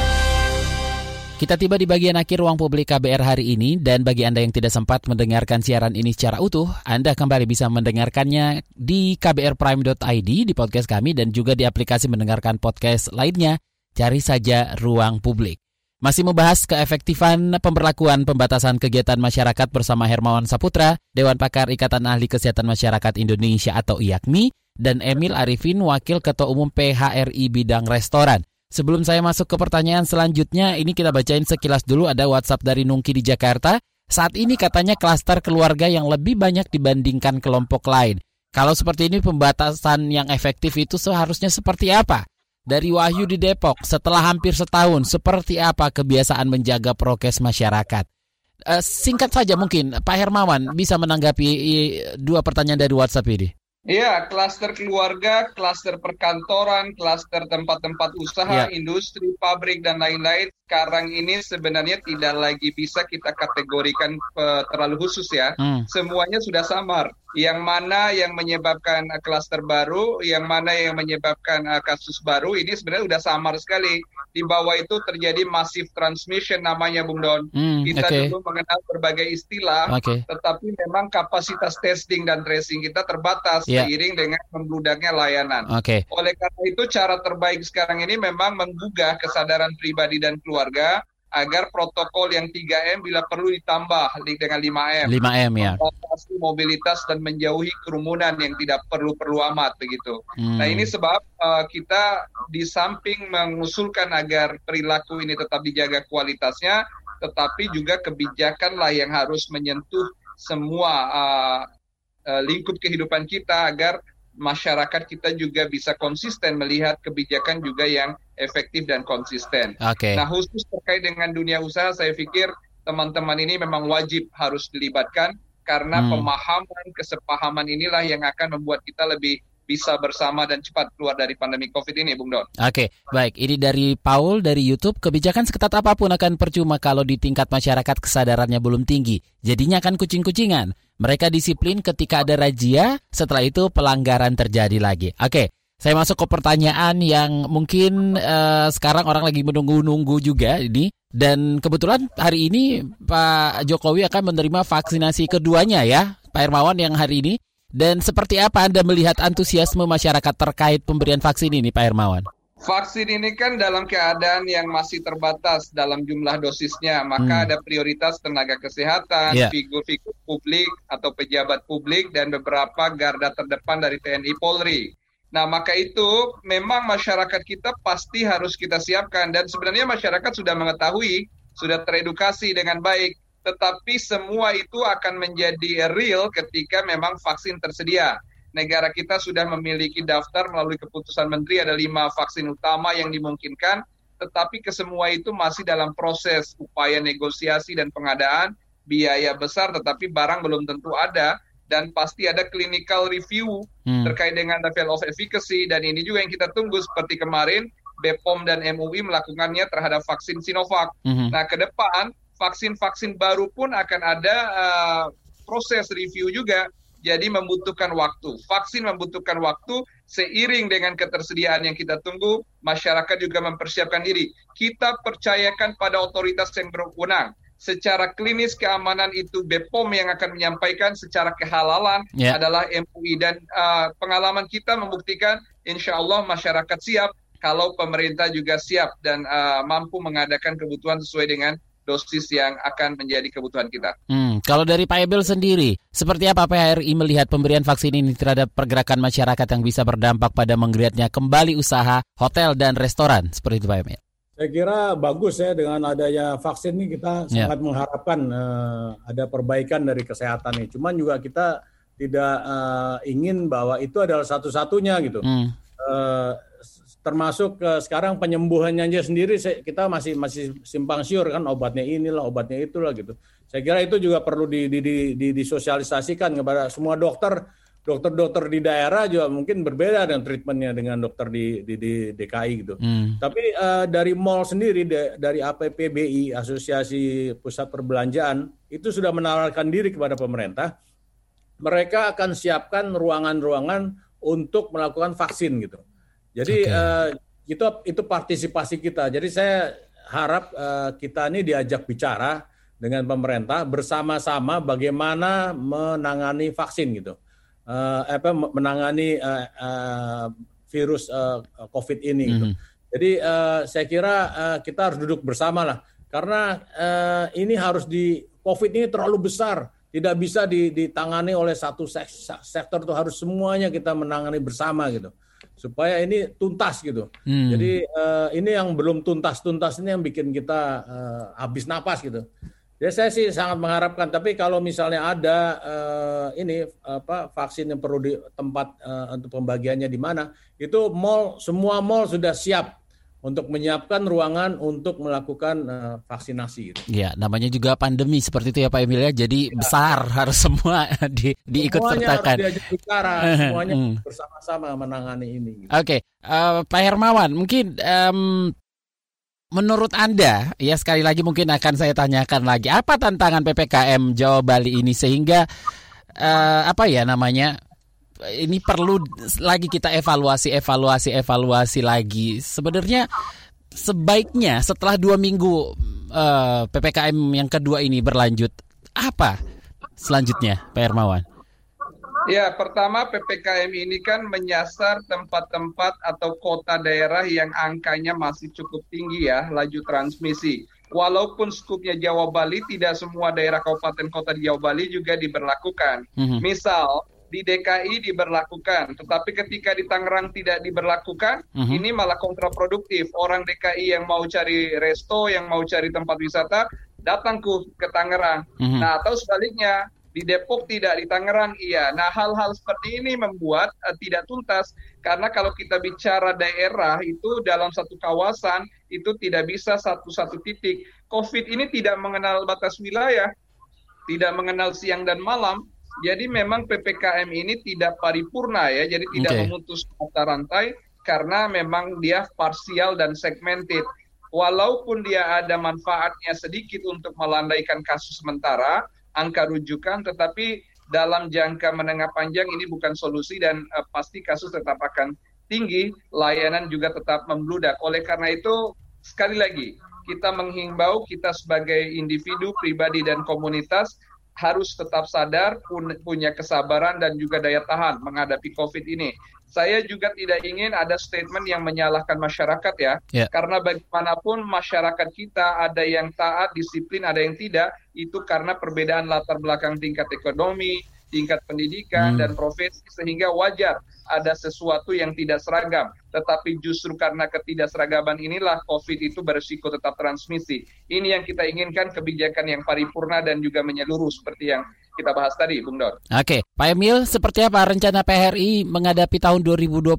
Kita tiba di bagian akhir ruang publik KBR hari ini dan bagi Anda yang tidak sempat mendengarkan siaran ini secara utuh, Anda kembali bisa mendengarkannya di kbrprime.id di podcast kami dan juga di aplikasi mendengarkan podcast lainnya. Cari saja ruang publik. Masih membahas keefektifan pemberlakuan pembatasan kegiatan masyarakat bersama Hermawan Saputra, Dewan Pakar Ikatan Ahli Kesehatan Masyarakat Indonesia atau IAKMI, dan Emil Arifin, Wakil Ketua Umum PHRI Bidang Restoran. Sebelum saya masuk ke pertanyaan selanjutnya, ini kita bacain sekilas dulu ada WhatsApp dari Nungki di Jakarta. Saat ini katanya klaster keluarga yang lebih banyak dibandingkan kelompok lain. Kalau seperti ini pembatasan yang efektif itu seharusnya seperti apa? Dari Wahyu di Depok, setelah hampir setahun, seperti apa kebiasaan menjaga prokes masyarakat? Uh, singkat saja mungkin, Pak Hermawan bisa menanggapi dua pertanyaan dari WhatsApp ini.
Iya, klaster keluarga, klaster perkantoran, klaster tempat-tempat usaha, ya. industri, pabrik, dan lain-lain sekarang ini sebenarnya tidak lagi bisa kita kategorikan uh, terlalu khusus ya. Hmm. Semuanya sudah samar. Yang mana yang menyebabkan uh, klaster baru, yang mana yang menyebabkan uh, kasus baru, ini sebenarnya sudah samar sekali. Di bawah itu terjadi massive transmission namanya Bung Don. Hmm, kita okay. dulu mengenal berbagai istilah, okay. tetapi memang kapasitas testing dan tracing kita terbatas yeah. seiring dengan membludaknya layanan. Okay. Oleh karena itu cara terbaik sekarang ini memang menggugah kesadaran pribadi dan keluarga agar protokol yang 3M bila perlu ditambah dengan 5M.
5M ya.
Membatasi mobilitas dan menjauhi kerumunan yang tidak perlu-perlu amat begitu. Hmm. Nah, ini sebab uh, kita di samping mengusulkan agar perilaku ini tetap dijaga kualitasnya, tetapi juga kebijakanlah yang harus menyentuh semua uh, uh, lingkup kehidupan kita agar masyarakat kita juga bisa konsisten melihat kebijakan juga yang efektif dan konsisten.
Okay.
Nah, khusus terkait dengan dunia usaha, saya pikir teman-teman ini memang wajib harus dilibatkan karena hmm. pemahaman, kesepahaman inilah yang akan membuat kita lebih bisa bersama dan cepat keluar dari pandemi COVID ini, Bung Don.
Oke, baik. Ini dari Paul dari YouTube. Kebijakan seketat apa pun akan percuma kalau di tingkat masyarakat kesadarannya belum tinggi. Jadinya akan kucing-kucingan. Mereka disiplin ketika ada razia, setelah itu pelanggaran terjadi lagi. Oke, saya masuk ke pertanyaan yang mungkin uh, sekarang orang lagi menunggu-nunggu juga ini. Dan kebetulan hari ini Pak Jokowi akan menerima vaksinasi keduanya ya, Pak Hermawan yang hari ini. Dan seperti apa Anda melihat antusiasme masyarakat terkait pemberian vaksin ini, Pak Hermawan?
Vaksin ini kan dalam keadaan yang masih terbatas dalam jumlah dosisnya, maka hmm. ada prioritas tenaga kesehatan, yeah. figur-figur publik atau pejabat publik, dan beberapa garda terdepan dari TNI Polri. Nah, maka itu memang masyarakat kita pasti harus kita siapkan, dan sebenarnya masyarakat sudah mengetahui, sudah teredukasi dengan baik tetapi semua itu akan menjadi real ketika memang vaksin tersedia. Negara kita sudah memiliki daftar melalui keputusan menteri ada lima vaksin utama yang dimungkinkan, tetapi kesemua itu masih dalam proses upaya negosiasi dan pengadaan biaya besar, tetapi barang belum tentu ada dan pasti ada clinical review hmm. terkait dengan level of efficacy dan ini juga yang kita tunggu seperti kemarin BPOM dan MUI melakukannya terhadap vaksin Sinovac. Hmm. Nah, ke depan vaksin-vaksin baru pun akan ada uh, proses review juga. Jadi membutuhkan waktu. Vaksin membutuhkan waktu seiring dengan ketersediaan yang kita tunggu, masyarakat juga mempersiapkan diri. Kita percayakan pada otoritas yang berwenang. Secara klinis keamanan itu BPOM yang akan menyampaikan, secara kehalalan yeah. adalah MUI dan uh, pengalaman kita membuktikan insya Allah masyarakat siap kalau pemerintah juga siap dan uh, mampu mengadakan kebutuhan sesuai dengan dosis yang akan menjadi kebutuhan kita.
Hmm, kalau dari Pak Ebel sendiri, seperti apa PHRI melihat pemberian vaksin ini terhadap pergerakan masyarakat yang bisa berdampak pada menggeliatnya kembali usaha hotel dan restoran seperti itu Pak Ebel?
Saya kira bagus ya dengan adanya vaksin ini kita yeah. sangat mengharapkan uh, ada perbaikan dari kesehatan ini. Cuman juga kita tidak uh, ingin bahwa itu adalah satu-satunya gitu. Hmm. Uh, termasuk uh, sekarang penyembuhannya aja sendiri saya, kita masih masih simpang siur kan obatnya inilah obatnya itulah gitu. Saya kira itu juga perlu di, di, di, di, disosialisasikan kepada semua dokter dokter-dokter di daerah juga mungkin berbeda dengan treatmentnya dengan dokter di di, di DKI gitu. Hmm. Tapi uh, dari mall sendiri de, dari APPBI Asosiasi Pusat Perbelanjaan itu sudah menawarkan diri kepada pemerintah. Mereka akan siapkan ruangan-ruangan untuk melakukan vaksin gitu. Jadi okay. uh, eh, itu itu partisipasi kita. Jadi saya harap uh, kita ini diajak bicara dengan pemerintah bersama-sama bagaimana menangani vaksin gitu. Uh, apa menangani uh, uh, virus uh, COVID ini gitu. Mm -hmm. Jadi uh, saya kira uh, kita harus duduk bersama lah karena uh, ini harus di COVID ini terlalu besar, tidak bisa ditangani oleh satu sektor itu harus semuanya kita menangani bersama gitu supaya ini tuntas gitu. Hmm. Jadi uh, ini yang belum tuntas-tuntas ini yang bikin kita uh, habis napas gitu. Jadi saya sih sangat mengharapkan. Tapi kalau misalnya ada uh, ini apa vaksin yang perlu di tempat uh, untuk pembagiannya di mana, itu mall semua mall sudah siap untuk menyiapkan ruangan untuk melakukan uh, vaksinasi. Gitu.
Ya, namanya juga pandemi seperti itu ya Pak Emil ya. Jadi ya. besar (laughs) harus semua (laughs) di, diikut semuanya sertakan.
Harus bicara, (laughs) semuanya hmm. bersama-sama menangani ini.
Gitu. Oke, okay. uh, Pak Hermawan, mungkin um, menurut Anda, ya sekali lagi mungkin akan saya tanyakan lagi, apa tantangan PPKM Jawa Bali ini sehingga uh, apa ya namanya ini perlu lagi kita evaluasi, evaluasi, evaluasi lagi. Sebenarnya sebaiknya setelah dua minggu uh, eh, ppkm yang kedua ini berlanjut, apa selanjutnya, Pak Hermawan?
Ya, pertama PPKM ini kan menyasar tempat-tempat atau kota daerah yang angkanya masih cukup tinggi ya, laju transmisi. Walaupun skupnya Jawa Bali, tidak semua daerah kabupaten kota di Jawa Bali juga diberlakukan. Mm -hmm. Misal, di DKI diberlakukan, tetapi ketika di Tangerang tidak diberlakukan, uh-huh. ini malah kontraproduktif. Orang DKI yang mau cari resto, yang mau cari tempat wisata, datang ke, ke Tangerang. Uh-huh. Nah, atau sebaliknya, Di Depok tidak, di Tangerang iya. Nah, hal-hal seperti ini membuat uh, tidak tuntas karena kalau kita bicara daerah itu dalam satu kawasan itu tidak bisa satu-satu titik. COVID ini tidak mengenal batas wilayah, tidak mengenal siang dan malam. Jadi memang PPKM ini tidak paripurna ya, jadi tidak okay. memutus mata rantai karena memang dia parsial dan segmented. Walaupun dia ada manfaatnya sedikit untuk melandaikan kasus sementara, angka rujukan, tetapi dalam jangka menengah panjang ini bukan solusi dan uh, pasti kasus tetap akan tinggi, layanan juga tetap membludak. Oleh karena itu, sekali lagi, kita menghimbau kita sebagai individu, pribadi, dan komunitas harus tetap sadar, punya kesabaran dan juga daya tahan menghadapi COVID ini. Saya juga tidak ingin ada statement yang menyalahkan masyarakat ya, yeah. karena bagaimanapun masyarakat kita ada yang taat, disiplin, ada yang tidak, itu karena perbedaan latar belakang tingkat ekonomi, tingkat pendidikan hmm. dan profesi sehingga wajar ada sesuatu yang tidak seragam. Tetapi justru karena ketidakseragaman inilah COVID itu berisiko tetap transmisi. Ini yang kita inginkan kebijakan yang paripurna dan juga menyeluruh seperti yang kita bahas tadi, Bung Dor.
Oke, Pak Emil, seperti apa rencana PHRI menghadapi tahun 2021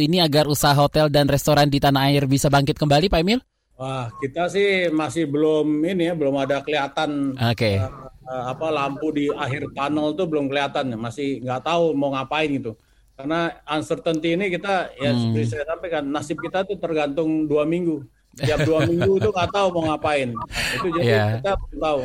ini agar usaha hotel dan restoran di tanah air bisa bangkit kembali, Pak Emil?
Wah, kita sih masih belum ini ya, belum ada kelihatan
okay. uh,
uh, apa lampu di akhir tunnel tuh belum kelihatan, masih nggak tahu mau ngapain gitu. Karena uncertainty ini kita ya hmm. seperti saya sampaikan, nasib kita tuh tergantung dua minggu. Tiap dua minggu itu nggak tahu mau ngapain. Itu jadi yeah. kita belum tahu.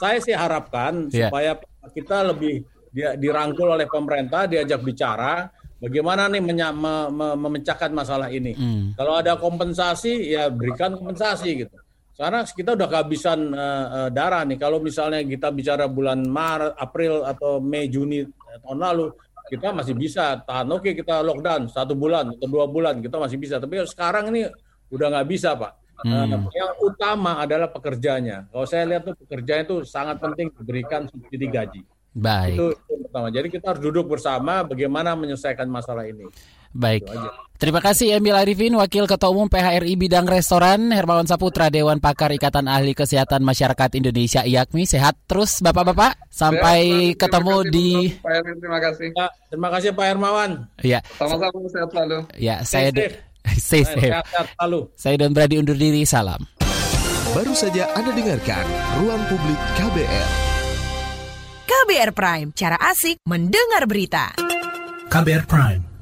Saya sih harapkan yeah. supaya kita lebih dia dirangkul oleh pemerintah, diajak bicara Bagaimana nih menya, me, me, memecahkan masalah ini? Hmm. Kalau ada kompensasi, ya berikan kompensasi gitu. Karena kita udah kehabisan uh, uh, darah nih. Kalau misalnya kita bicara bulan Maret, April atau Mei, Juni tahun lalu, kita masih bisa tahan. Oke kita lockdown satu bulan atau dua bulan kita masih bisa. Tapi sekarang ini udah nggak bisa pak. Hmm. Uh, yang utama adalah pekerjanya. Kalau saya lihat tuh pekerjanya itu sangat penting diberikan subsidi gaji.
Baik.
Itu, itu pertama. Jadi kita harus duduk bersama bagaimana menyelesaikan masalah ini.
Baik. Terima kasih Emil Arifin, Wakil Ketua Umum PHRI Bidang Restoran, Hermawan Saputra, Dewan Pakar Ikatan Ahli Kesehatan Masyarakat Indonesia IAKMI. Sehat terus Bapak-Bapak. Sampai sehat, ketemu
kasih,
di
Pak Hermawan, terima kasih.
Ya, terima kasih Pak Hermawan.
Ya.
Sama-sama sehat selalu.
Ya, saya Stay safe. (laughs) Sehat, sehat selalu. Saya Don Brady undur diri. Salam.
Baru saja Anda dengarkan Ruang Publik KBR.
KBR Prime, cara asik mendengar berita.
KBR Prime,